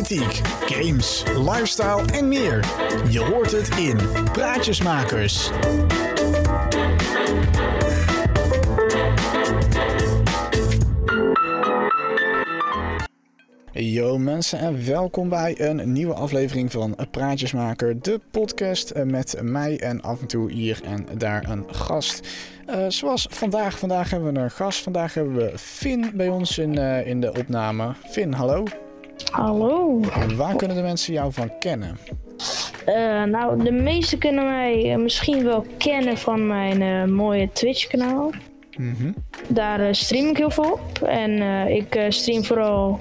politiek, games, lifestyle en meer. Je hoort het in Praatjesmakers. Yo mensen en welkom bij een nieuwe aflevering van Praatjesmaker, de podcast eh, met mij en af en toe hier en daar een gast. Uh, zoals vandaag, vandaag hebben we een gast, vandaag hebben we Finn bij ons in, uh, in de opname. Finn, hallo. Hallo. En waar kunnen de mensen jou van kennen? Uh, nou, de meesten kunnen mij misschien wel kennen van mijn mooie Twitch kanaal. Mm -hmm. Daar stream ik heel veel op en ik stream vooral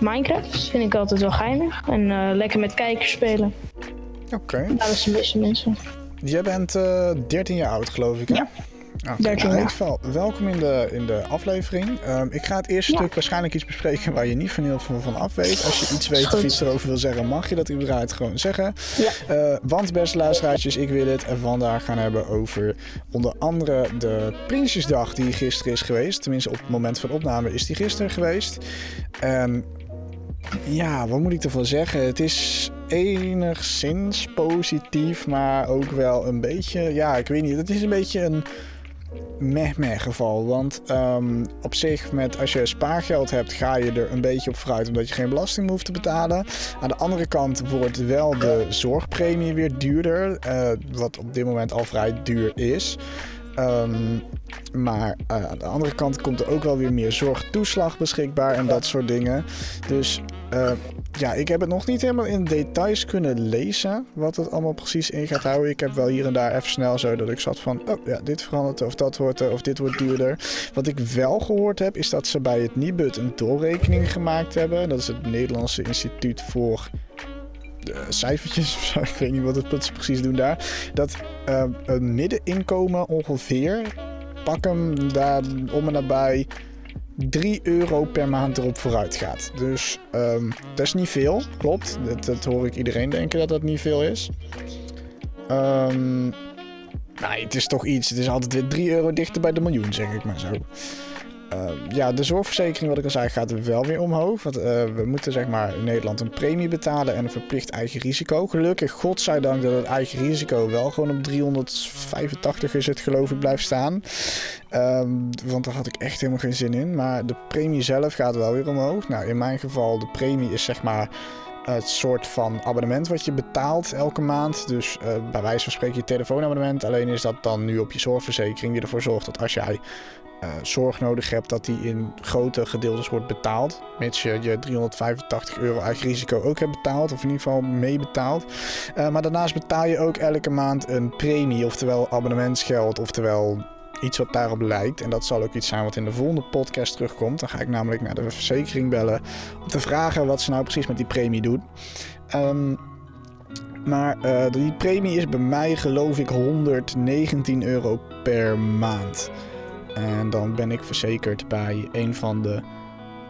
Minecraft vind ik altijd wel geinig. En lekker met kijkers spelen. Oké. Okay. Dat is de meeste mensen. Jij bent uh, 13 jaar oud, geloof ik, hè? Ja. Okay. Nou, in ieder geval, welkom in de, in de aflevering. Um, ik ga het eerste ja. stuk waarschijnlijk iets bespreken waar je niet van heel veel van af weet. Als je iets weet of iets erover wil zeggen, mag je dat überhaupt gewoon zeggen. Ja. Uh, want beste luisteraartjes, ik wil het vandaag gaan hebben over onder andere de Prinsjesdag die gisteren is geweest. Tenminste, op het moment van opname is die gisteren geweest. En ja, wat moet ik ervan zeggen? Het is enigszins positief, maar ook wel een beetje. Ja, ik weet niet. Het is een beetje een meh-meh geval. Want um, op zich, met, als je spaargeld hebt, ga je er een beetje op vooruit omdat je geen belasting hoeft te betalen. Aan de andere kant wordt wel de zorgpremie weer duurder, uh, wat op dit moment al vrij duur is. Um, maar uh, aan de andere kant komt er ook wel weer meer zorgtoeslag beschikbaar en dat soort dingen. Dus uh, ja, ik heb het nog niet helemaal in details kunnen lezen wat het allemaal precies in gaat houden. Ik heb wel hier en daar even snel zo dat ik zat van, oh ja, dit verandert of dat wordt of dit wordt duurder. Wat ik wel gehoord heb is dat ze bij het Nibud een doorrekening gemaakt hebben. Dat is het Nederlandse Instituut voor cijfertjes of zo. Ik weet niet wat het precies doen daar. Dat uh, een middeninkomen ongeveer pak hem daar om en nabij 3 euro per maand erop vooruit gaat. Dus um, dat is niet veel, klopt. Dat, dat, hoor ik iedereen denken dat dat niet veel is. Um, nee, het is toch iets. Het is altijd weer 3 euro dichter bij de miljoen, zeg ik maar zo. Uh, ja, de zorgverzekering, wat ik al zei, gaat wel weer omhoog. Want uh, we moeten zeg maar in Nederland een premie betalen en een verplicht eigen risico. Gelukkig, godzijdank, dat het eigen risico wel gewoon op 385 is het geloof ik blijft staan. Um, want daar had ik echt helemaal geen zin in. Maar de premie zelf gaat wel weer omhoog. Nou, in mijn geval, de premie is zeg maar het soort van abonnement wat je betaalt elke maand. Dus uh, bij wijze van spreken je telefoonabonnement. Alleen is dat dan nu op je zorgverzekering die ervoor zorgt dat als jij uh, zorg nodig hebt, dat die in grote gedeeltes wordt betaald. Mits je je 385 euro eigen risico ook hebt betaald, of in ieder geval meebetaald. Uh, maar daarnaast betaal je ook elke maand een premie, oftewel abonnementsgeld, oftewel iets wat daarop lijkt. En dat zal ook iets zijn wat in de volgende podcast terugkomt. Dan ga ik namelijk naar de verzekering bellen om te vragen wat ze nou precies met die premie doen. Um, maar uh, die premie is bij mij geloof ik 119 euro per maand. En dan ben ik verzekerd bij een van de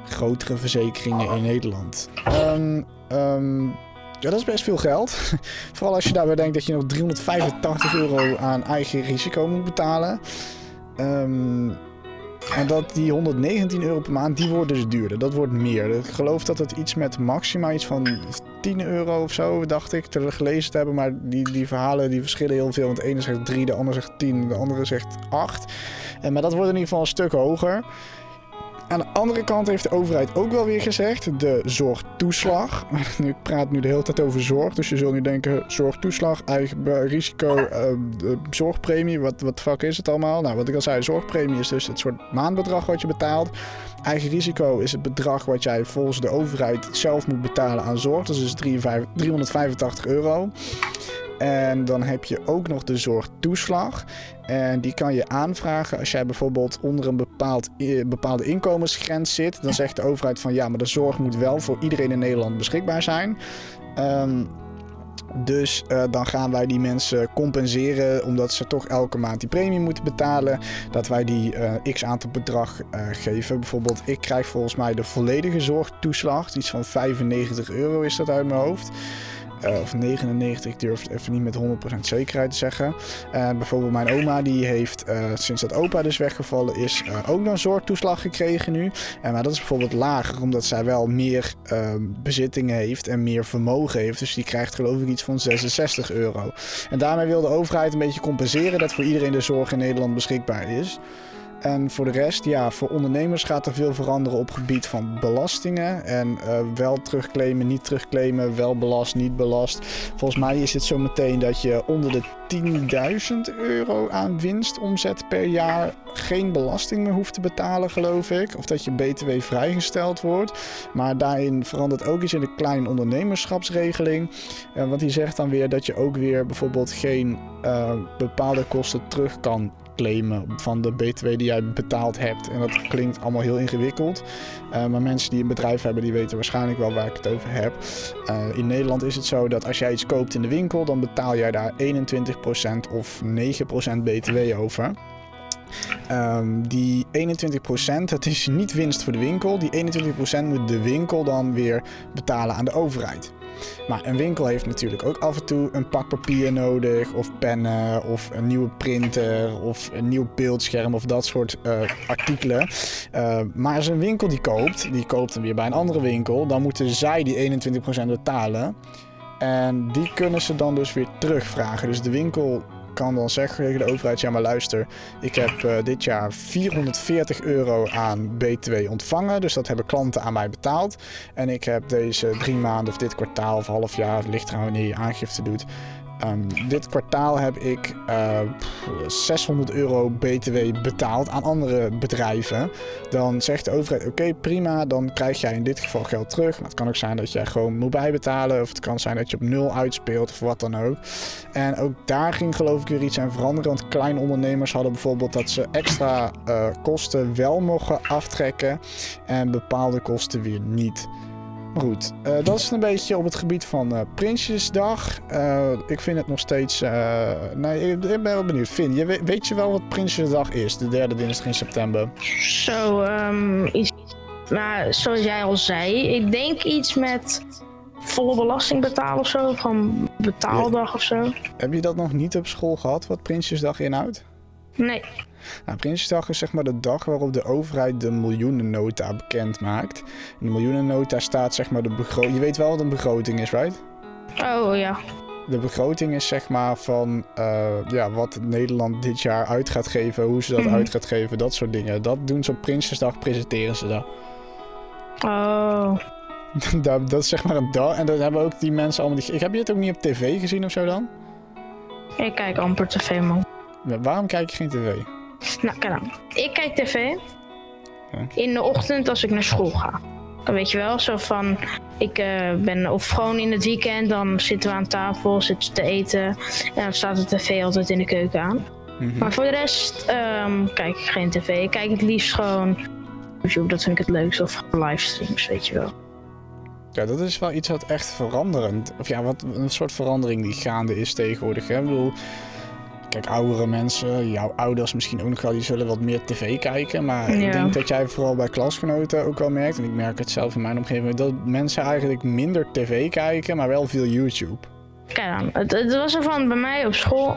grotere verzekeringen in Nederland. Um, ja, dat is best veel geld. Vooral als je daarbij denkt dat je nog 385 euro aan eigen risico moet betalen. Um, en dat die 119 euro per maand, die wordt dus duurder. Dat wordt meer. Ik geloof dat het iets met maxima iets van 10 euro of zo, dacht ik, te gelezen te hebben. Maar die, die verhalen die verschillen heel veel. Want de ene zegt 3, de andere zegt 10, de andere zegt 8. En, maar dat wordt in ieder geval een stuk hoger. Aan de andere kant heeft de overheid ook wel weer gezegd, de zorgtoeslag. Ik praat nu de hele tijd over zorg, dus je zult nu denken, zorgtoeslag, eigen risico, uh, zorgpremie, wat, wat fuck is het allemaal? Nou, wat ik al zei, zorgpremie is dus het soort maandbedrag wat je betaalt. Eigen risico is het bedrag wat jij volgens de overheid zelf moet betalen aan zorg, dat is dus 385 euro. En dan heb je ook nog de zorgtoeslag. En die kan je aanvragen als jij bijvoorbeeld onder een bepaald, bepaalde inkomensgrens zit. Dan zegt de overheid van ja, maar de zorg moet wel voor iedereen in Nederland beschikbaar zijn. Um, dus uh, dan gaan wij die mensen compenseren omdat ze toch elke maand die premie moeten betalen. Dat wij die uh, x aantal bedrag uh, geven. Bijvoorbeeld, ik krijg volgens mij de volledige zorgtoeslag. Iets van 95 euro is dat uit mijn hoofd. Eh, of 99, ik durf het even niet met 100% zekerheid te zeggen. Uh, bijvoorbeeld mijn oma, die heeft sinds dat opa dus weggevallen is, ook nog een zorgtoeslag gekregen nu. En maar dat is bijvoorbeeld lager, omdat zij wel meer ehm, bezittingen heeft en meer vermogen heeft. Dus die krijgt geloof ik iets van 66 euro. En daarmee wil de overheid een beetje compenseren dat voor iedereen de zorg in Nederland beschikbaar is. En voor de rest, ja, voor ondernemers gaat er veel veranderen op gebied van belastingen. En uh, wel terugclaimen, niet terugclaimen, wel belast, niet belast. Volgens mij is het zo meteen dat je onder de 10.000 euro aan winstomzet per jaar geen belasting meer hoeft te betalen, geloof ik. Of dat je BTW vrijgesteld wordt. Maar daarin verandert ook iets in de kleine ondernemerschapsregeling. Uh, want die zegt dan weer dat je ook weer bijvoorbeeld geen uh, bepaalde kosten terug kan claimen van de BTW die jij betaald hebt. En dat klinkt allemaal heel ingewikkeld. Uh, maar mensen die een bedrijf hebben, die weten waarschijnlijk wel waar ik het over heb. Uh, in Nederland is het zo dat als jij iets koopt in de winkel, dan betaal jij daar 21% of 9% BTW over. Um, die 21%, dat is niet winst voor de winkel. Die 21% moet de winkel dan weer betalen aan de overheid. Maar een winkel heeft natuurlijk ook af en toe een pak papier nodig, of pennen, of een nieuwe printer, of een nieuw beeldscherm, of dat soort uh, artikelen. Uh, maar als een winkel die koopt, die koopt hem weer bij een andere winkel, dan moeten zij die 21% betalen. En die kunnen ze dan dus weer terugvragen. Dus de winkel kan dan zeggen tegen de overheid: ja, maar luister, ik heb uh, dit jaar 440 euro aan BTW ontvangen. Dus dat hebben klanten aan mij betaald. En ik heb deze drie maanden of dit kwartaal of half jaar, ligt eraan wanneer je aangifte doet, Um, dit kwartaal heb ik uh, eh, 600 euro BTW betaald aan andere bedrijven. Dan zegt de overheid: Oké, prima, dan krijg jij in dit geval geld terug. Maar het kan ook zijn dat jij gewoon moet bijbetalen. Of het kan zijn dat je op nul uitspeelt of wat dan ook. En ook daar ging geloof ik weer iets aan veranderen. Want kleine ondernemers hadden bijvoorbeeld dat ze extra uh, kosten wel mogen aftrekken. En bepaalde kosten weer niet. Maar goed, uh, dat is een beetje op het gebied van uh, Prinsjesdag. Uh, ik vind het nog steeds. nee, ik, ben wel benieuwd. Finn, je weet, weet, je wel wat Prinsjesdag is? De derde dinsdag in september. Zo, um, iets. Maar zoals jij al zei, ik denk iets met volle belasting betalen of zo. Van betaaldag of zo. Heb je dat nog niet op school gehad, wat Prinsjesdag inhoudt? Nee. Nou, Prinsjesdag is zeg maar de dag waarop de overheid de miljoenennota bekend maakt. In de miljoenennota staat zeg maar de begroting. Je weet wel wat een begroting is, right? Oh ja. De begroting is zeg maar van uh, ja, wat Nederland dit jaar uit gaat geven, hoe ze dat mm -hmm. uit gaat geven, dat soort dingen. Dat doen ze op Prinsjesdag, presenteren ze dat. Oh. dat, dat is zeg maar een dag. En dan hebben ook die mensen allemaal. Die... Heb je het ook niet op tv gezien of zo dan? Ik kijk amper tv, man. Waarom kijk je geen tv? Nou, kijk dan. Ik kijk tv ja. in de ochtend als ik naar school ga. Dan weet je wel, zo van, ik uh, ben, of gewoon in het weekend, dan zitten we aan tafel, zitten te eten. En dan staat de tv altijd in de keuken aan. Mm -hmm. Maar voor de rest um, kijk ik geen tv. Ik kijk het liefst gewoon YouTube, dat vind ik het leukst. Of livestreams, weet je wel. Ja, dat is wel iets wat echt veranderend, of ja, wat een soort verandering die gaande is tegenwoordig. Hè? Ik bedoel, Kijk, oudere mensen, jouw ouders misschien ook nog wel, die zullen wat meer tv kijken. Maar ja. ik denk dat jij vooral bij klasgenoten ook wel merkt, en ik merk het zelf in mijn omgeving, dat mensen eigenlijk minder tv kijken, maar wel veel YouTube. Kijk dan, het, het was er van bij mij op school.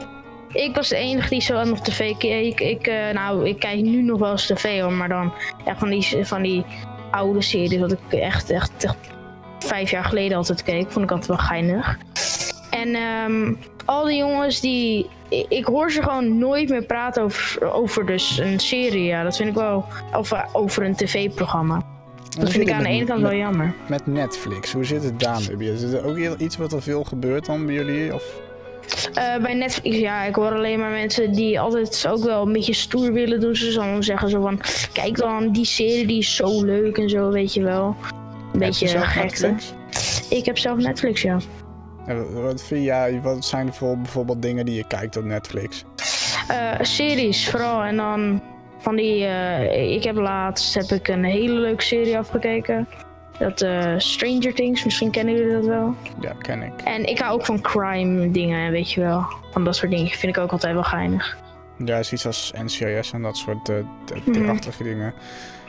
Ik was de enige die zo nog tv keek. Ik, uh, nou, ik kijk nu nog wel eens tv hoor, maar dan ja, van, die, van die oude series wat ik echt, echt, echt vijf jaar geleden altijd keek. Vond ik altijd wel geinig. En um, al die jongens die. Ik hoor ze gewoon nooit meer praten over, over dus een serie. Ja, dat vind ik wel. Of uh, over een tv-programma. Dat vind ik aan de ene kant wel jammer. Met Netflix, hoe zit het daarmee? Is er ook iets wat er veel gebeurt dan bij jullie? Of? Uh, bij Netflix, ja, ik hoor alleen maar mensen die altijd ook wel een beetje stoer willen doen. Ze dan zeggen zo van, kijk dan, die serie die is zo leuk en zo, weet je wel. Een beetje gekte. Ik heb zelf Netflix, ja. Wat vind jij, wat zijn er bijvoorbeeld dingen die je kijkt op Netflix? Uh, series vooral en dan van die, uh, ik heb laatst heb ik een hele leuke serie afgekeken. Dat uh, Stranger Things, misschien kennen jullie dat wel. Ja, ken ik. En ik hou ook van crime dingen, weet je wel. Van dat soort dingen vind ik ook altijd wel geinig. Ja, is iets als NCIS en dat soort uh, prachtige mm. dingen.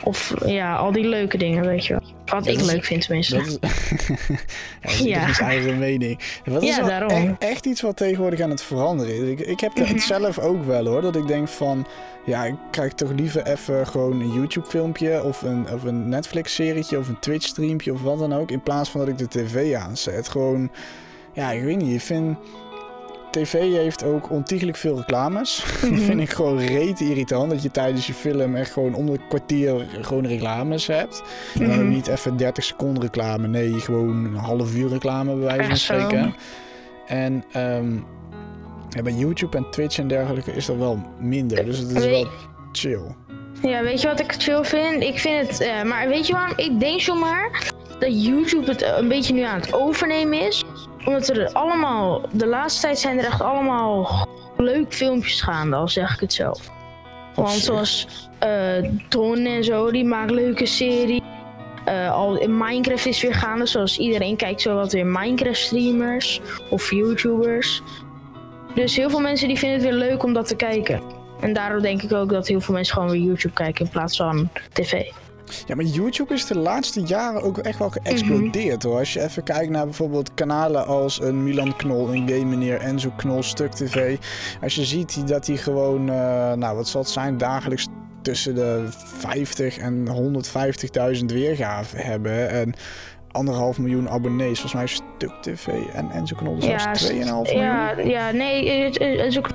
Of ja, al die leuke dingen, weet je wel. Wat Dat ik is- leuk vind tenminste. Dat is, ja, dat is Ja. eigen mening. Dat is Ja, daarom. Echt, echt iets wat tegenwoordig aan het veranderen is. Ik, ik heb het Mhm. zelf ook wel hoor. Dat ik denk van, ja, ik krijg toch liever even gewoon een YouTube filmpje of een, of een Netflix serietje of een Twitch streampje of wat dan ook. In plaats van dat ik de tv aanzet. Gewoon, ja, ik weet niet. Ik vind... TV heeft ook ontiegelijk veel reclames. Dat vind ik gewoon reet irritant. Dat je tijdens je film echt gewoon om een kwartier gewoon reclames hebt. En dan ook Mhm. niet even 30 seconden reclame. Nee, gewoon een half uur reclame bij wijze van spreken. En ehm, ja, bij YouTube en Twitch en dergelijke is dat wel minder. Dus het is wel chill. Ja, weet je wat ik chill vind? Ik vind het, eh, maar weet je waarom? Ik denk zomaar dat YouTube het een beetje nu aan het overnemen is. Omdat er allemaal, de laatste tijd zijn er echt allemaal leuk filmpjes gaande, al zeg ik het zelf. Want zoals eh Don en zo, die maken leuke serie. Eh, al in Minecraft is weer gaande, zoals iedereen kijkt zo wat weer Minecraft streamers of YouTubers. Dus heel veel mensen die vinden het weer leuk om dat te kijken. En daardoor denk ik ook dat heel veel mensen gewoon weer YouTube kijken in plaats van tv. Ja, maar YouTube is de laatste jaren ook echt wel geëxplodeerd hoor. Als je even kijkt naar bijvoorbeeld kanalen als een Milan Knol, een Game Meneer, Enzo Knol, Stuk TV. Als je ziet dat die gewoon, eh, nou wat zal het zijn, dagelijks tussen de 50 en 150.000 weergaven hebben. En anderhalf miljoen abonnees. Volgens mij Stuk TV en Enzo Knol zelfs 2,5 miljoen. ja, ja, nee, is ook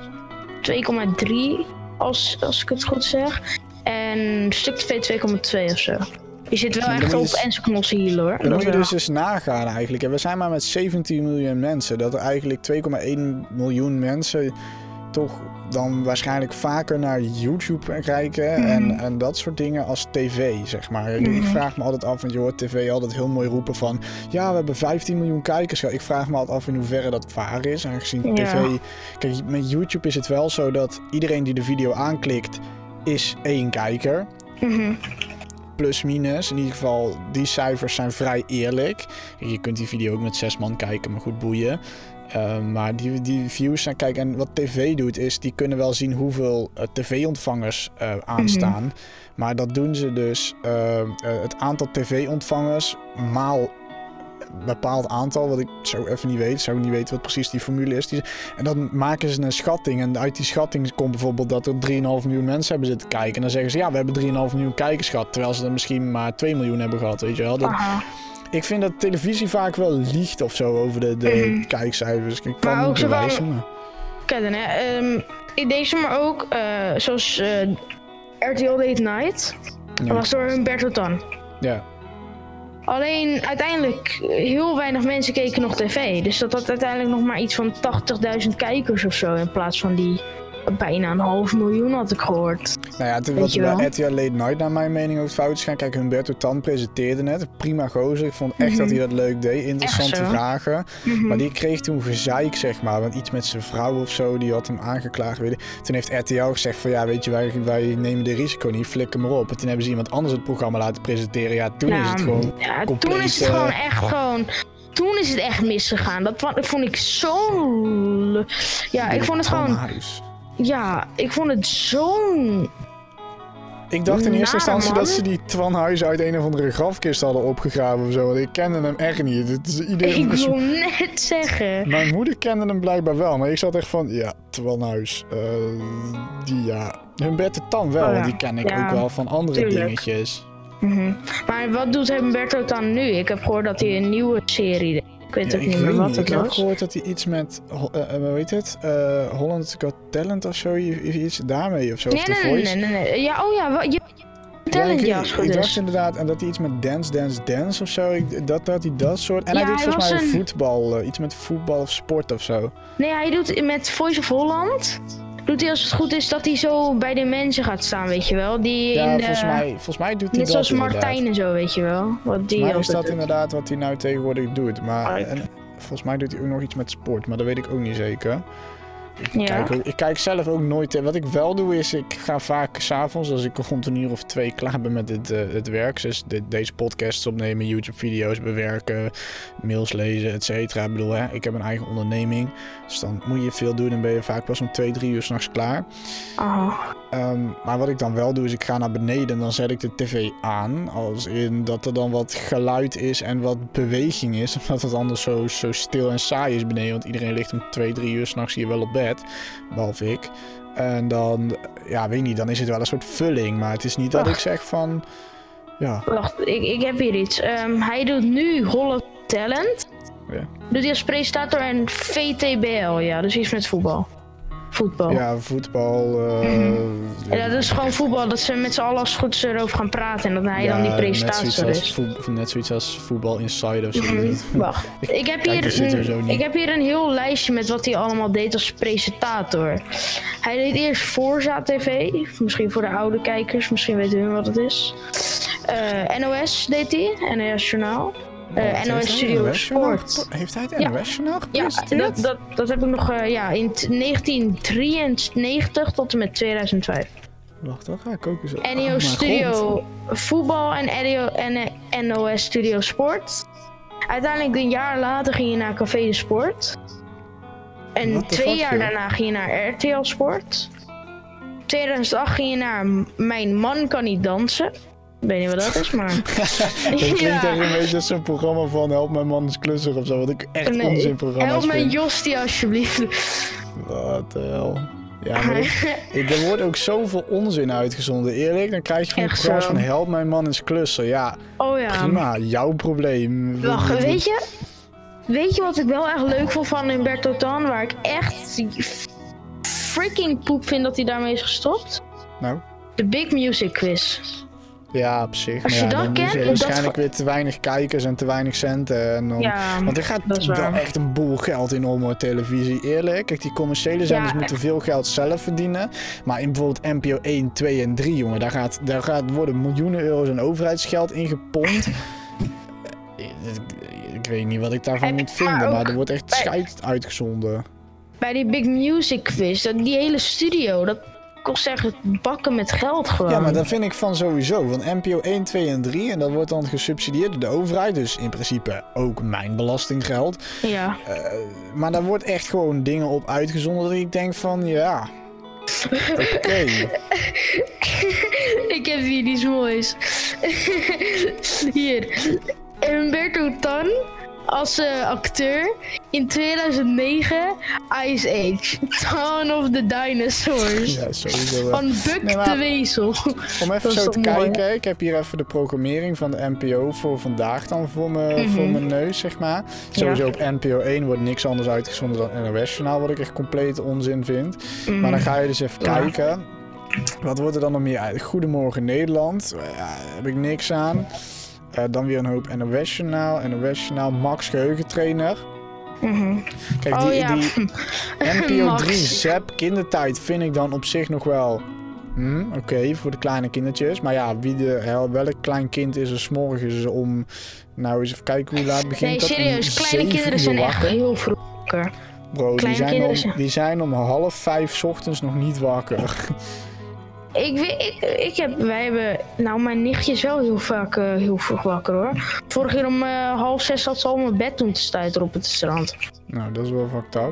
2,3 als, als ik het goed zeg. En stuk TV 2,2 of zo. Je zit wel echt op dus- Knols hier hoor. Dan Dat moet je dus eens nagaan eigenlijk. En we zijn maar met 17 miljoen mensen. Dat er eigenlijk 2,1 miljoen mensen toch dan waarschijnlijk vaker naar YouTube kijken. Mhm. En, en dat soort dingen als tv, zeg maar. Ik- Ik Mhm. vraag me altijd af, want je hoort tv altijd heel mooi roepen van... Ja, we hebben 15 miljoen kijkers. Ik vraag me altijd af in hoeverre dat waar is. Aangezien Ja. tv... Kijk, met YouTube is het wel zo dat iedereen die de video aanklikt... is één kijker Mhm. plus minus. In ieder geval, die cijfers zijn vrij eerlijk. Je kunt die video ook met zes man kijken, maar goed boeien. Uh, maar die, die views zijn, kijk, en wat tv doet is, die kunnen wel zien hoeveel uh, tv-ontvangers uh, aanstaan. Mm -hmm. Maar dat doen ze dus, uh, het aantal tv-ontvangers maal bepaald aantal, wat ik zo even niet weet. Zou ik niet weten wat precies die formule is. Die, en dan maken ze een schatting. En uit die schatting komt bijvoorbeeld dat er 3,5 miljoen mensen hebben zitten kijken. En dan zeggen ze, ja, we hebben 3,5 miljoen kijkers gehad. Terwijl ze er misschien maar 2 miljoen hebben gehad, weet je wel. Dat, ik vind dat televisie vaak wel liegt of zo over de, de mm -hmm. kijkcijfers. Ik kan niet bewijzen, van, maar... Kijk dan, hè. Um, ik denk ze maar ook, uh, zoals uh, RTL Late Night. Ja. Dat was door Humberto Tan. Ja. Alleen uiteindelijk, heel weinig mensen keken nog tv. Dus dat had uiteindelijk nog maar iets van 80.000 kijkers of zo. In plaats van die bijna een half miljoen had ik gehoord. Nou ja, het, wat er bij RTL Late Night naar mijn mening ook fout is gaan. Kijk, Humberto Tan presenteerde net. Prima gozer. Ik vond echt mm -hmm. dat hij dat leuk deed. Interessante vragen. Mm -hmm. Maar die kreeg toen gezeik, zeg maar. Want iets met zijn vrouw of zo, die had hem aangeklaagd. Toen heeft RTL gezegd van ja, weet je, wij, wij nemen de risico niet. Flikker maar op. En toen hebben ze iemand anders het programma laten presenteren. Ja, toen nou, is het gewoon Ja, compleet, toen is het gewoon echt gewoon... Toen is het echt misgegaan. Dat vond ik zo... Ja, ik vond het gewoon... Ja, ik vond het zo'n... Ik dacht in eerste instantie dat ze die Twan Huis uit een of andere grafkist hadden opgegraven of zo. Want ik kende hem echt niet. Het is iedereen... Ik wil net zeggen. Mijn moeder kende hem blijkbaar wel. Maar ik zat echt van, ja, Twan Huis. Uh, die ja. Humberto Tan wel, oh, ja. die ken ik ja, ook wel van andere tuurlijk. dingetjes. Mm -hmm. Maar wat doet Humberto dan nu? Ik heb gehoord dat hij een nieuwe serie ik weet ja, ook niet meer wat het ik was. Ik heb gehoord dat hij iets met, uh, uh, hoe heet het? Uh, Holland Got Talent of zo, iets daarmee of zo. Nee, of nee, nee, nee, nee, nee. Ja, oh ja, je, talent, ja, ja, ik, ik is. dacht inderdaad, en dat hij iets met Dance, Dance, Dance of zo, ik, dat, dat hij dat soort... En Ja, hij doet hij volgens mij een- voetbal, uh, iets met voetbal of sport of zo. Nee, hij doet met Voice of Holland. Doet hij als het goed is dat hij zo bij de mensen gaat staan, weet je wel? Die Ja, in de, volgens, mij, volgens mij doet hij Net dat zoals inderdaad. Martijn en zo, weet je wel? Wat die Volgens mij is dat doet. inderdaad wat hij nou tegenwoordig doet. Maar ik- en, volgens mij doet hij ook nog iets met sport, maar dat weet ik ook niet zeker. Ja. Kijk, ook- ik kijk zelf ook nooit. eh, Wat ik wel doe is, ik ga vaak s'avonds, als ik rond een uur of twee klaar ben met het, eh, het werk, dus dit, deze podcasts opnemen, YouTube-video's bewerken, mails lezen, et cetera. Ik bedoel, hè, ik heb een eigen onderneming, dus dan moet je veel doen en ben je vaak pas om twee, drie uur s'nachts klaar. Oh. Ehm, maar wat ik dan wel doe, is ik ga naar beneden en dan zet ik de tv aan. Als in dat er dan wat geluid is en wat beweging is. Omdat het anders zo, zo stil en saai is beneden. Want iedereen ligt om twee, drie uur s'nachts hier wel op bed. Behalve ik. En dan, ja, weet niet, dan is het wel een soort vulling. Maar het is niet dat ik zeg van, ja, Wacht, ik, ik heb hier iets. Ehm, hij doet nu Holland Talent. Ja. Doet hij als presentator en VTBL, ja, dus iets met voetbal. Voetbal. ja voetbal. eh, Ja, dat is gewoon voetbal, dat ze met z'n allen als goed erover gaan praten en dat hij dan die presentator is. net zoiets als voetbal inside of zo. Mhm. Wacht, ik heb, er hier een, ik heb hier een heel lijstje met wat hij allemaal deed als presentator. Hij deed eerst Forza TV, misschien voor de oude kijkers, misschien weten hun wat het is. Eh, NOS deed hij, NOS Journaal. Eh, NOS Studio NOS Sport. Heeft hij het Ja. NOS Ja, gepresenteerd? dat, dat, dat heb ik nog eh, ja, in t- 1993 tot en met 2005. Wacht, dat ga ik ook eens... Oh NEO mijn Studio god. Voetbal en NEO, en NOS Studio Sport. Uiteindelijk een jaar later ging je naar Café de Sport. En twee fuck, jaar joh? daarna ging je naar RTL Sport. 2008 ging je naar Mijn Man Kan Niet Dansen. Ik weet niet wat dat is, maar... Dat klinkt Ja. echt een beetje als zo'n programma van Help mijn man is klusser of zo. Wat ik echt Nee, onzinprogramma's Help mij vind. Jostie alsjeblieft. Wat de hel. Ja, maar dat- er wordt ook zoveel onzin uitgezonden. Eerlijk, dan krijg je van die Echt programma's zo. van Help mijn man is klusser. Ja, Oh ja. prima. Jouw probleem. Wacht, weet je? Weet je wat ik wel echt leuk vond van Humberto Tan? Waar ik echt freaking poep vind dat hij daarmee is gestopt? Nou, De Big Music Quiz. Ja, op zich. Als maar je ja, dat dan kent, waarschijnlijk weer te weinig kijkers en te weinig centen. En dan... Ja, Want er gaat wel echt een boel geld in om televisie. Eerlijk, kijk, die commerciële zenders Ja. moeten veel geld zelf verdienen. Maar in bijvoorbeeld NPO 1, 2 en 3, jongen, daar, gaat, daar gaat worden miljoenen euro's aan overheidsgeld in gepompt. Ik weet niet wat ik daarvan moet maar vinden, maar, ook er wordt echt scheid uitgezonden. Bij die Big Music Quiz, die hele studio, dat kost echt bakken met geld gewoon. Ja, maar dat vind ik van sowieso. Want NPO 1, 2 en 3, en dat wordt dan gesubsidieerd door de overheid. Dus in principe ook mijn belastinggeld. Ja. Maar daar wordt echt gewoon dingen op uitgezonden dat ik denk van, ja... Oké. ik heb hier iets moois. hier. Humberto Tan als eh, acteur in 2009 Ice Age. Dawn of the Dinosaurs. Ja, sowieso wel. Van Buck Nee, maar- de Wezel. Om even zo te mooi, kijken, ik heb hier even de programmering van de NPO voor vandaag dan voor, me, Mhm. voor mijn neus, zeg maar. Sowieso op NPO 1 wordt niks anders uitgezonden dan NOS Journaal, wat ik echt compleet onzin vind. Maar dan ga je dus even Mhm. Ja. kijken. Wat wordt er dan nog meer uit? Goedemorgen Nederland, ja, heb ik niks aan. Eh, dan weer een hoop NOS Journaal, NOS Journaal, Max Geheugentrainer. Mhm. Kijk, Oh die, ja. die NPO Max. 3 Zap kindertijd vind ik dan op zich nog wel... hm, Oké, voor de kleine kindertjes. Maar ja, wie de hel, welk klein kind is er 's morgens om... Nou, eens even kijken hoe laat begint Nee, dat? Serieus. Kleine kinderen uur zijn echt wakker? heel vroeg. Bro, die zijn, om, die zijn om half vijf 's ochtends nog niet wakker. Ik, weet, ik, ik heb, wij hebben, nou mijn nichtje is wel heel vaak eh, heel vroeg wakker hoor. Vorige keer om eh, half zes zat ze al mijn bed toen te stuiteren op het strand. nou, dat is wel fucked up.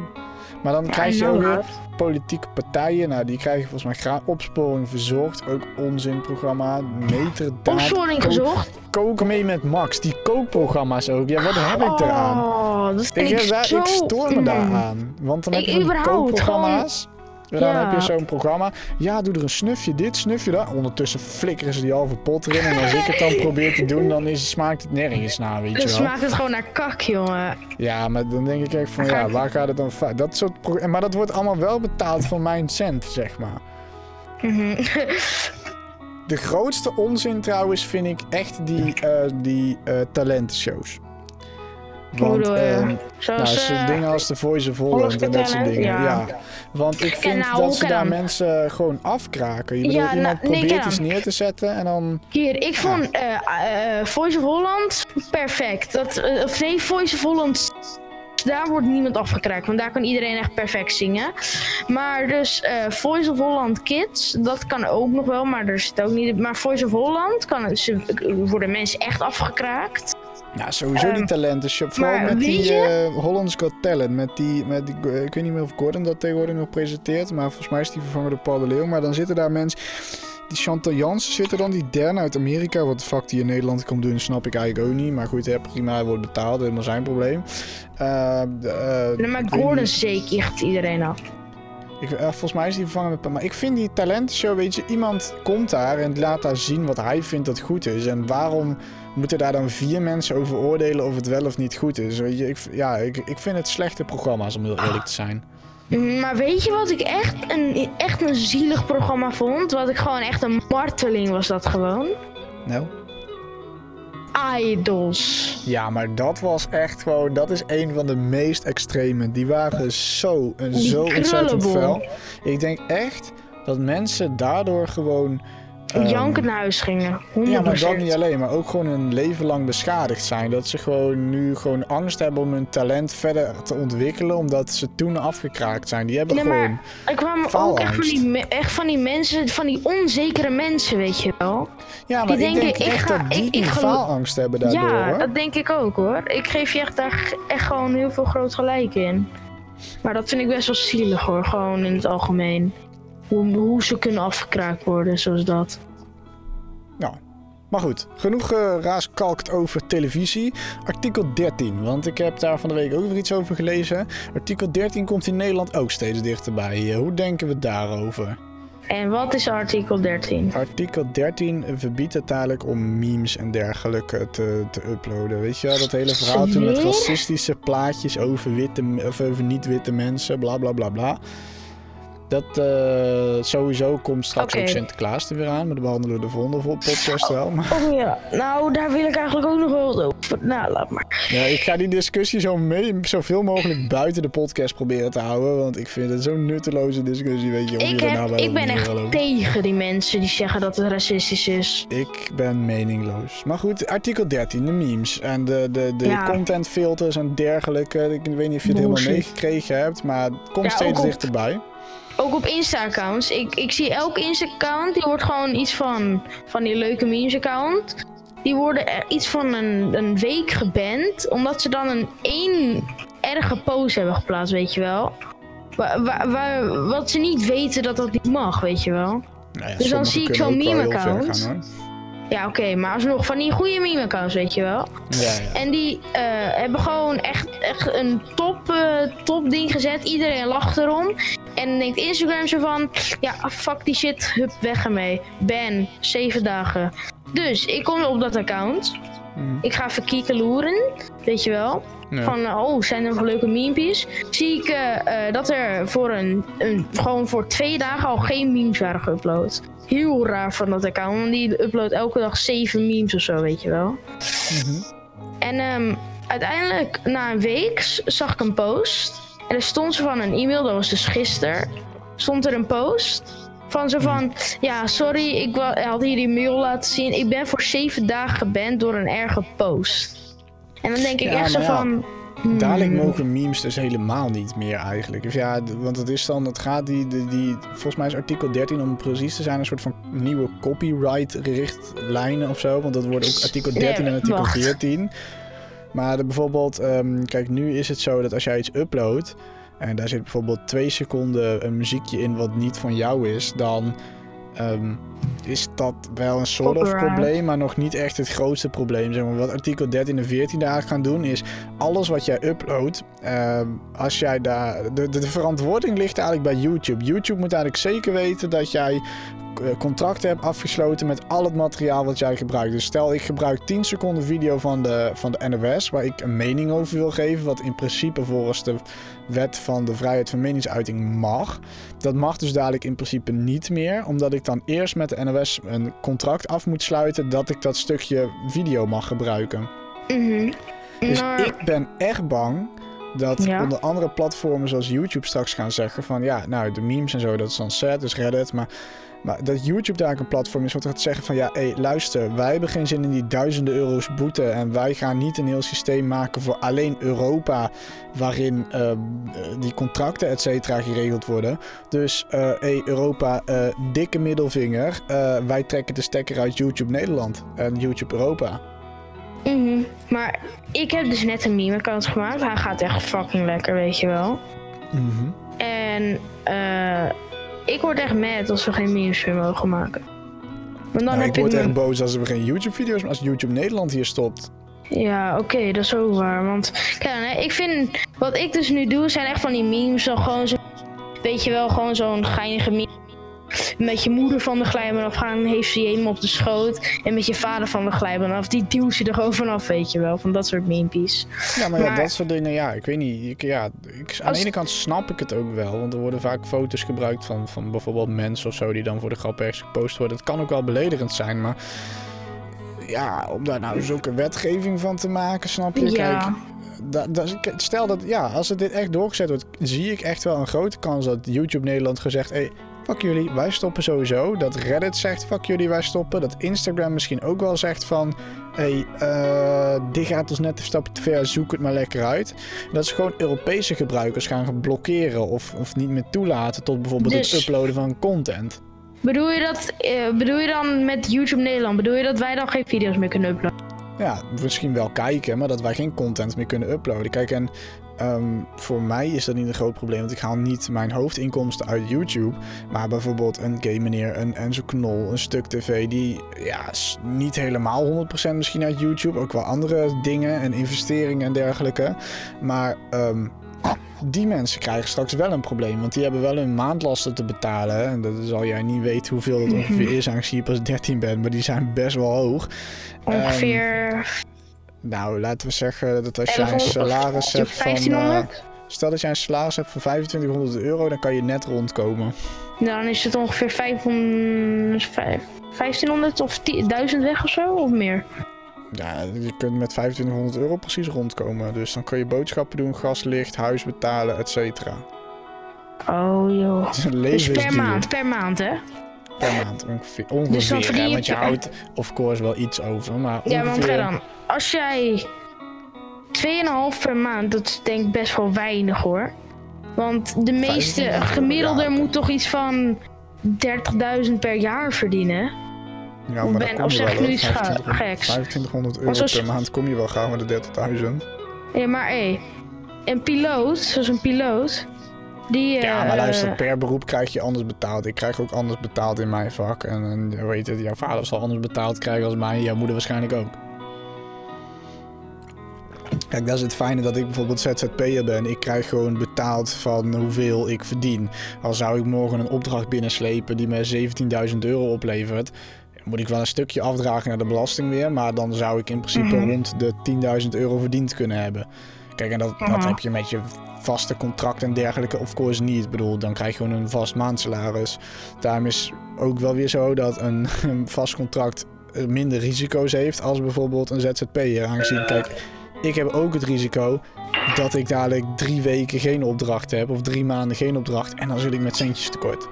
Maar dan krijg je nou, ook weer politieke partijen. Nou, die krijgen volgens mij graag opsporing verzorgd. Ook onzinprogramma. Meterdaad. Opsporing kook- gezocht. Koken mee met Max. Die kookprogramma's ook. Ja, wat heb ik eraan? Oh, dat Ik, daar- zo... ik stoor me daaraan. Want dan heb Ik je van die überhaupt kookprogramma's. En dan Ja. heb je zo'n programma. Ja, doe er een snufje dit, snufje dat. Ondertussen flikkeren ze die halve pot erin. En als ik het dan probeer te doen, dan is, smaakt het nergens naar, weet je wel. smaakt het gewoon naar kak, jongen. Ja, maar dan denk ik echt van, ja, waar gaat het dan? Dat soort Maar dat wordt allemaal wel betaald van mijn cent, zeg maar. Mhm. De grootste onzin trouwens vind ik echt die, eh, die eh, talentenshows. Want, Zoals, nou, eh, dingen als de Voice of Holland en dat soort dingen. Ja. ja. Want ik vind nou, dat ze daar dan? mensen gewoon afkraken. Je bedoelt, Ja, nou, iemand nee, probeert kan iets neer te zetten en dan... Hier, ik vond eh, eh, Voice of Holland perfect. Dat, of nee, Voice of Holland daar wordt niemand afgekraakt, want daar kan iedereen echt perfect zingen. Maar dus eh, Voice of Holland Kids, dat kan ook nog wel, maar er zit ook niet. Maar Voice of Holland kan, ze, worden mensen echt afgekraakt. Ja, sowieso die Ehm, talenten. Vooral met die eh, Hollands Got Talent. Met die, met die, ik weet niet meer of Gordon dat tegenwoordig nog presenteert. Maar volgens mij is die vervangen door Paul de Leeuw. Maar dan zitten daar mensen... Die Chantal Jansen zit er dan, die derde uit Amerika. Wat de fuck die in Nederland komt doen, snap ik eigenlijk ook niet. Maar goed, hè, prima, hij wordt betaald. Helemaal zijn probleem. Eh, Nee, maar Gordon zeker iedereen af. Ik, eh, volgens mij is die vervangen met... Maar ik vind die talentenshow, weet je... Iemand komt daar en laat daar zien wat hij vindt dat goed is. En waarom moeten daar dan vier mensen over oordelen of het wel of niet goed is? Weet je, ik, ja, ik, ik vind het slechte programma's, om heel eerlijk te zijn. Maar weet je wat ik echt een, echt een zielig programma vond? Wat ik gewoon echt een marteling was dat gewoon. Nou? Idols. Ja, maar dat was echt gewoon... Dat is een van de meest extreme. Die waren zo en zo ontzettend fel. Ik denk echt dat mensen daardoor gewoon... ehm, Jankend naar huis gingen. 100%. Ja, maar dat niet alleen, maar ook gewoon een leven lang beschadigd zijn. Dat ze gewoon nu gewoon angst hebben om hun talent verder te ontwikkelen, omdat ze toen afgekraakt zijn. Die hebben Nee, gewoon. maar er kwamen ook echt van, die, echt van die mensen, van die onzekere mensen, weet je wel. Ja, maar die ik denk denken, ik echt ga- dat die ik- ik faalangst hebben daardoor. ja, hoor. dat denk ik ook hoor. Ik geef je echt daar echt gewoon heel veel groot gelijk in. Maar dat vind ik best wel zielig hoor, gewoon in het algemeen. Hoe, hoe ze kunnen afgekraakt worden, zoals dat. Nou, maar goed, genoeg geraaskалkt over televisie. Artikel 13, want ik heb daar van de week ook weer iets over gelezen. Artikel 13 komt in Nederland ook steeds dichterbij. Eh, Hoe denken we daarover? En wat is artikel 13? Artikel 13 verbiedt uiteindelijk om memes en dergelijke te, te uploaden. Weet je wel, dat hele verhaal toen met racistische plaatjes over, witte, of over niet-witte mensen, bla bla bla bla. Dat eh, sowieso komt straks ook Sinterklaas er weer aan, maar daar behandelen we de volgende vo- podcast wel. Maar Oh ja, nou daar wil ik eigenlijk ook nog wel wat over. Nou, laat maar. ja, ik ga die discussie zo mee, zoveel mogelijk buiten de podcast proberen te houden, want ik vind het zo'n nutteloze discussie, weet je. Of Ik, je heb, nou wel ik ben echt tegen die mensen die zeggen dat het racistisch is. Ik ben meningloos. Maar goed, artikel 13, de memes en de, de, de Ja. contentfilters en dergelijke. Ik weet niet of je het helemaal meegekregen hebt, maar het komt Ja, steeds dichterbij. Ook op Insta-accounts. Ik, ik zie elke Insta-account, die wordt gewoon iets van, van die leuke memes-account. Die worden iets van een, een week geband, omdat ze dan een één erge post hebben geplaatst, weet je wel. Wat ze niet weten dat dat niet mag, weet je wel. Nou ja, Dus dan zie ik zo'n meme-account. Ja, oké, maar alsnog van die goede meme-accounts, weet je wel. Ja, ja. En die eh, hebben gewoon echt, echt een top, eh, top ding gezet. Iedereen lacht erom. En dan denkt Instagram zo van... Ja, fuck die shit. Hup, weg ermee. Ban. Zeven dagen. Dus ik kom op dat account. Mhm. Ik ga even kieken loeren. Weet je wel. Ja. Van, eh, oh, zijn er nog leuke memepjes? Zie ik eh, eh, dat er voor een, een... Gewoon voor twee dagen al geen memes waren geüpload. Heel raar van dat account. Want die uploadt elke dag zeven memes of zo, weet je wel. Mhm. En ehm, uiteindelijk, na een week, zag ik een post. En er stond zo van een e-mail, dat was dus gisteren. Stond er een post. Van zo van, ja, sorry, ik had hier die mail laten zien. Ik ben voor zeven dagen geband door een erge post. En dan denk ik Ja, echt zo ja, van... hmm, Dadelijk mogen memes dus helemaal niet meer eigenlijk. Of ja, want het is dan, het gaat die, die, die, volgens mij is artikel 13 om precies te zijn een soort van nieuwe copyright richtlijnen of zo. Want dat wordt ook artikel 13 en artikel wacht. 14. Maar de, bijvoorbeeld, ehm, kijk, nu is het zo dat als jij iets uploadt en daar zit bijvoorbeeld twee seconden een muziekje in wat niet van jou is, dan ehm, is dat wel een soort of probleem, maar nog niet echt het grootste probleem. Zeg maar. Wat artikel 13 en 14 daar gaan doen is alles wat jij uploadt, ehm, als jij daar. De, de, verantwoording ligt eigenlijk bij YouTube. YouTube moet eigenlijk zeker weten dat jij contracten hebt afgesloten met al het materiaal wat jij gebruikt. Dus stel ik gebruik 10 seconden video van de, van de NOS waar ik een mening over wil geven, wat in principe volgens de wet van de vrijheid van meningsuiting mag. Dat mag dus dadelijk in principe niet meer, omdat ik dan eerst met de NOS een contract af moet sluiten dat ik dat stukje video mag gebruiken. mhm. Dus Maar- ik ben echt bang Dat Ja. onder andere platformen zoals YouTube straks gaan zeggen van ja, nou de memes en zo, dat is dan sad, dus Reddit. Maar, maar dat YouTube daar een platform is wat gaat zeggen van ja, hé, luister, wij hebben geen zin in die duizenden euro's boete. En wij gaan niet een heel systeem maken voor alleen Europa, waarin eh, die contracten et cetera geregeld worden. Dus eh hé, Europa, eh, dikke middelvinger. Wij trekken de stekker uit YouTube Nederland en YouTube Europa. Mhm. Maar ik heb dus net een meme-account gemaakt. Hij gaat echt fucking lekker, weet je wel. Mhm. En eh, ik word echt mad als we geen memes meer mogen maken. Want dan Nou, heb ik word ik echt boos als we geen YouTube-video's, als YouTube Nederland hier stopt. Ja, oké, dat is ook waar. Want kijk, ik vind wat ik dus nu doe, zijn echt van die memes. Dan gewoon zo, weet je wel, gewoon zo'n geinige meme. Met je moeder van de glijbaan afgaan, heeft ze je helemaal op de schoot. En met je vader van de glijbaan af, die duwt je er gewoon vanaf, weet je wel. Van dat soort memepjes. Ja, maar, ja, dat soort dingen, ja, ik weet niet. Ik, ja, ik, aan de ene kant snap ik het ook wel, want er worden vaak foto's gebruikt van, van bijvoorbeeld mensen of zo die dan voor de grap ergens gepost worden. Het kan ook wel beledigend zijn, maar ja, om daar nou zulke wetgeving van te maken, snap je? Ja. Kijk, da, da- stel dat, ja, als het dit echt doorgezet wordt, zie ik echt wel een grote kans dat YouTube Nederland gezegd, hé, hey, fuck jullie, wij stoppen sowieso. Dat Reddit zegt, fuck jullie, wij stoppen. Dat Instagram misschien ook wel zegt van, hé, hey, eh, dit gaat ons net een stapje te ver, zoek het maar lekker uit. Dat ze gewoon Europese gebruikers gaan blokkeren of, of niet meer toelaten tot bijvoorbeeld Dus- het uploaden van content. Bedoel je dat, eh, bedoel je dan met YouTube Nederland, bedoel je dat wij dan geen video's meer kunnen uploaden? Ja, misschien wel kijken, maar dat wij geen content meer kunnen uploaden. Kijk, en ehm, voor mij is dat niet een groot probleem, want ik haal niet mijn hoofdinkomsten uit YouTube. Maar bijvoorbeeld een Game Meneer, een Enzo Knol, een Stuk TV, die ja, niet helemaal 100% misschien uit YouTube. Ook wel andere dingen en investeringen en dergelijke. Maar ehm, die mensen krijgen straks wel een probleem, want die hebben wel hun maandlasten te betalen. En dat zal jij niet weten hoeveel dat ongeveer is, aangezien je pas 13 bent, maar die zijn best wel hoog. Ehm, Ongeveer nou, laten we zeggen dat als jij een 1100 salaris hebt van... 1500? stel dat jij een salaris hebt van 2500 euro, dan kan je net rondkomen. Dan is het ongeveer 500, vijf- 1500 of 10 1000 weg of zo, of meer. Ja, je kunt met 2500 euro precies rondkomen. Dus dan kun je boodschappen doen, gas, licht, huis betalen, et cetera. Oh joh. Het is een Dus per maand, per maand hè? Per maand ongeveer. Dus dan Ongeveer, verdien hè, je want je houdt of course wel iets over. Maar Ja, want ongeveer... dan. Als jij 2,5 per maand, dat is denk ik best wel weinig hoor. Want de meeste, 25 gemiddelde ja. moet toch iets van 30.000 per jaar verdienen. Ja, maar ben- of je zeg wel, ik nu iets ga- 2500 geks? 2500 euro per maand kom je wel gauw met de 30.000. Ja, maar hé, een piloot, zoals een piloot, die... Ja, eh, maar luister, per beroep krijg je anders betaald. Ik krijg ook anders betaald in mijn vak. En, en heet het, jouw vader zal anders betaald krijgen als mij. Jouw moeder waarschijnlijk ook. Kijk, dat is het fijne dat ik bijvoorbeeld ZZP'er ben. Ik krijg gewoon betaald van hoeveel ik verdien. Al zou ik morgen een opdracht binnenslepen die me 17.000 euro oplevert... moet ik wel een stukje afdragen naar de belasting weer. Maar dan zou ik in principe Mhm. rond de 10.000 euro verdiend kunnen hebben. Kijk, en dat, dat Mhm. heb je met je vaste contract en dergelijke. Of course niet. Ik bedoel, dan krijg je gewoon een vast maandsalaris. Daarom is ook wel weer zo dat een, een vast contract eh, minder risico's heeft als bijvoorbeeld een ZZP'er. Aangezien, kijk, ik heb ook het risico dat ik dadelijk drie weken geen opdracht heb of drie maanden geen opdracht en dan zit ik met centjes tekort.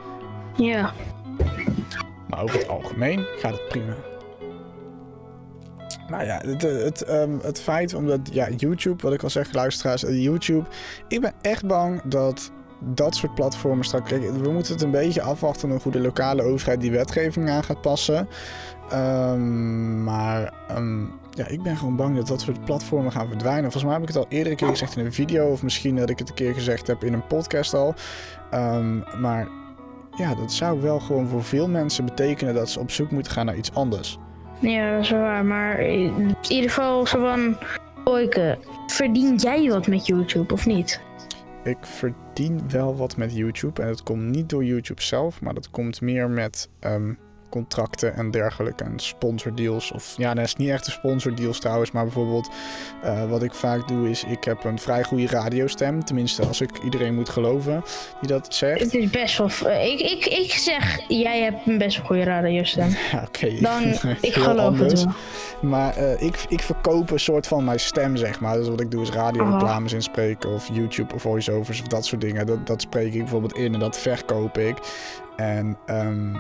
Ja. Maar over het algemeen gaat het prima. Nou ja, het, het, ehm, het feit omdat, ja, YouTube, wat ik al zeg, luisteraars, eh, YouTube. Ik ben echt bang dat dat soort platformen straks. Kijk, we moeten het een beetje afwachten hoe de lokale overheid die wetgeving aan gaat passen. Ehm, maar ehm, ja, ik ben gewoon bang dat dat soort platformen gaan verdwijnen. Volgens mij heb ik het al eerder keer gezegd in een video, of misschien dat ik het een keer gezegd heb in een podcast al. Maar ja, dat zou wel gewoon voor veel mensen betekenen dat ze op zoek moeten gaan naar iets anders. Ja, dat is waar. Maar in ieder geval zo van... Oike, verdien jij wat met YouTube of niet? Ik verdien wel wat met YouTube en dat komt niet door YouTube zelf, maar dat komt meer met ehm, contracten en dergelijke en sponsordeals. Of ja, dat is niet echt een sponsordeals trouwens, maar bijvoorbeeld eh, wat ik vaak doe is ik heb een vrij goede radiostem, tenminste als ik iedereen moet geloven die dat zegt. Het is best wel... Ik, ik, ik zeg, jij hebt een best wel goede radiostem. Ja, oké. Dan, ik geloof anders. het wel. Maar eh, ik, ik verkoop een soort van mijn stem, zeg maar. Dus wat ik doe is radioreclames inspreken of YouTube of voiceovers of dat soort dingen. Dat, dat spreek ik bijvoorbeeld in en dat verkoop ik. En ehm,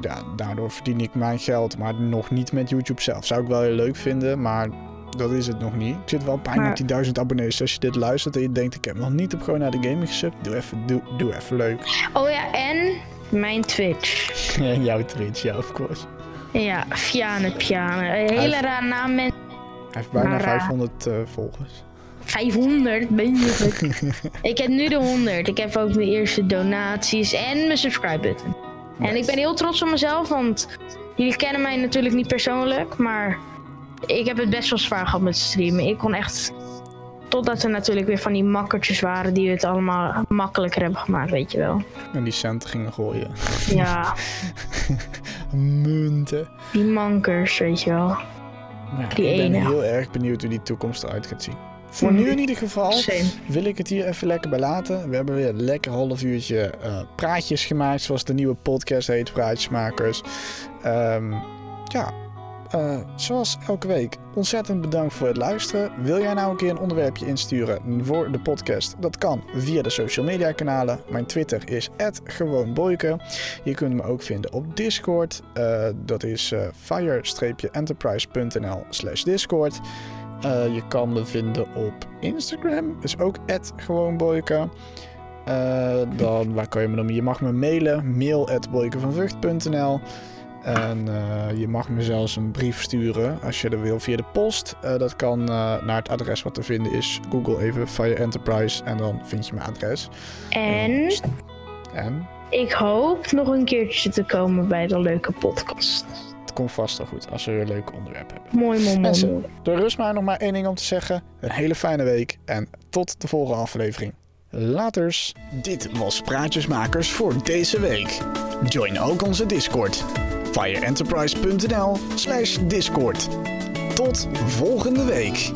ja, daardoor verdien ik mijn geld, maar nog niet met YouTube zelf. Zou ik wel heel leuk vinden, maar dat is het nog niet. Ik zit wel bijna Maar- op die duizend abonnees. Als je dit luistert en je denkt, ik heb nog niet op gewoon naar de gaming gesubt, doe even, doe, doe even leuk. Oh ja, en mijn Twitch. En jouw Twitch, ja, of course. Ja, Fiane Piane. Een hele raar naam. Hij heeft bijna Maar, eh, 500 eh, volgers. 500, ben je? Ik heb nu de 100. Ik heb ook mijn eerste donaties en mijn subscribe button. En ik ben heel trots op mezelf, want jullie kennen mij natuurlijk niet persoonlijk, maar ik heb het best wel zwaar gehad met streamen. Ik kon echt. Totdat er natuurlijk weer van die makkertjes waren die het allemaal makkelijker hebben gemaakt, weet je wel. En die centen gingen gooien. Ja, Munten. die mankers, weet je wel. Ja, Die ik ben heel erg benieuwd hoe die toekomst eruit gaat zien. Voor nu in ieder geval wil ik het hier even lekker bij laten. We hebben weer een lekker half uurtje eh, praatjes gemaakt, zoals de nieuwe podcast heet, Praatjesmakers. Ehm, ja, eh, zoals elke week, ontzettend bedankt voor het luisteren. Wil jij nou een keer een onderwerpje insturen voor de podcast? Dat kan via de social media kanalen. Mijn Twitter is @gewoonboyke. Je kunt me ook vinden op Discord. Eh, dat is eh, Eh, je kan me vinden op Instagram, is ook @gewoonboyke. Eh, dan, waar kan je me dan? Je mag me mailen, mail boykevanvucht.nl. En eh, je mag me zelfs een brief sturen als je dat wil via de post. Dat kan naar het adres wat te vinden is. Google even Fire Enterprise en dan vind je mijn adres. En En ik hoop nog een keertje te komen bij de leuke podcast. Het komt vast wel goed als we weer een leuk onderwerp hebben. Mooi, mooi, mooi. Rust mij nog maar één ding om te zeggen. Een hele fijne week en tot de volgende aflevering. Laters. Dit was Praatjesmakers voor deze week. Join ook onze Discord. fireenterprise.nl slash discord. Tot volgende week.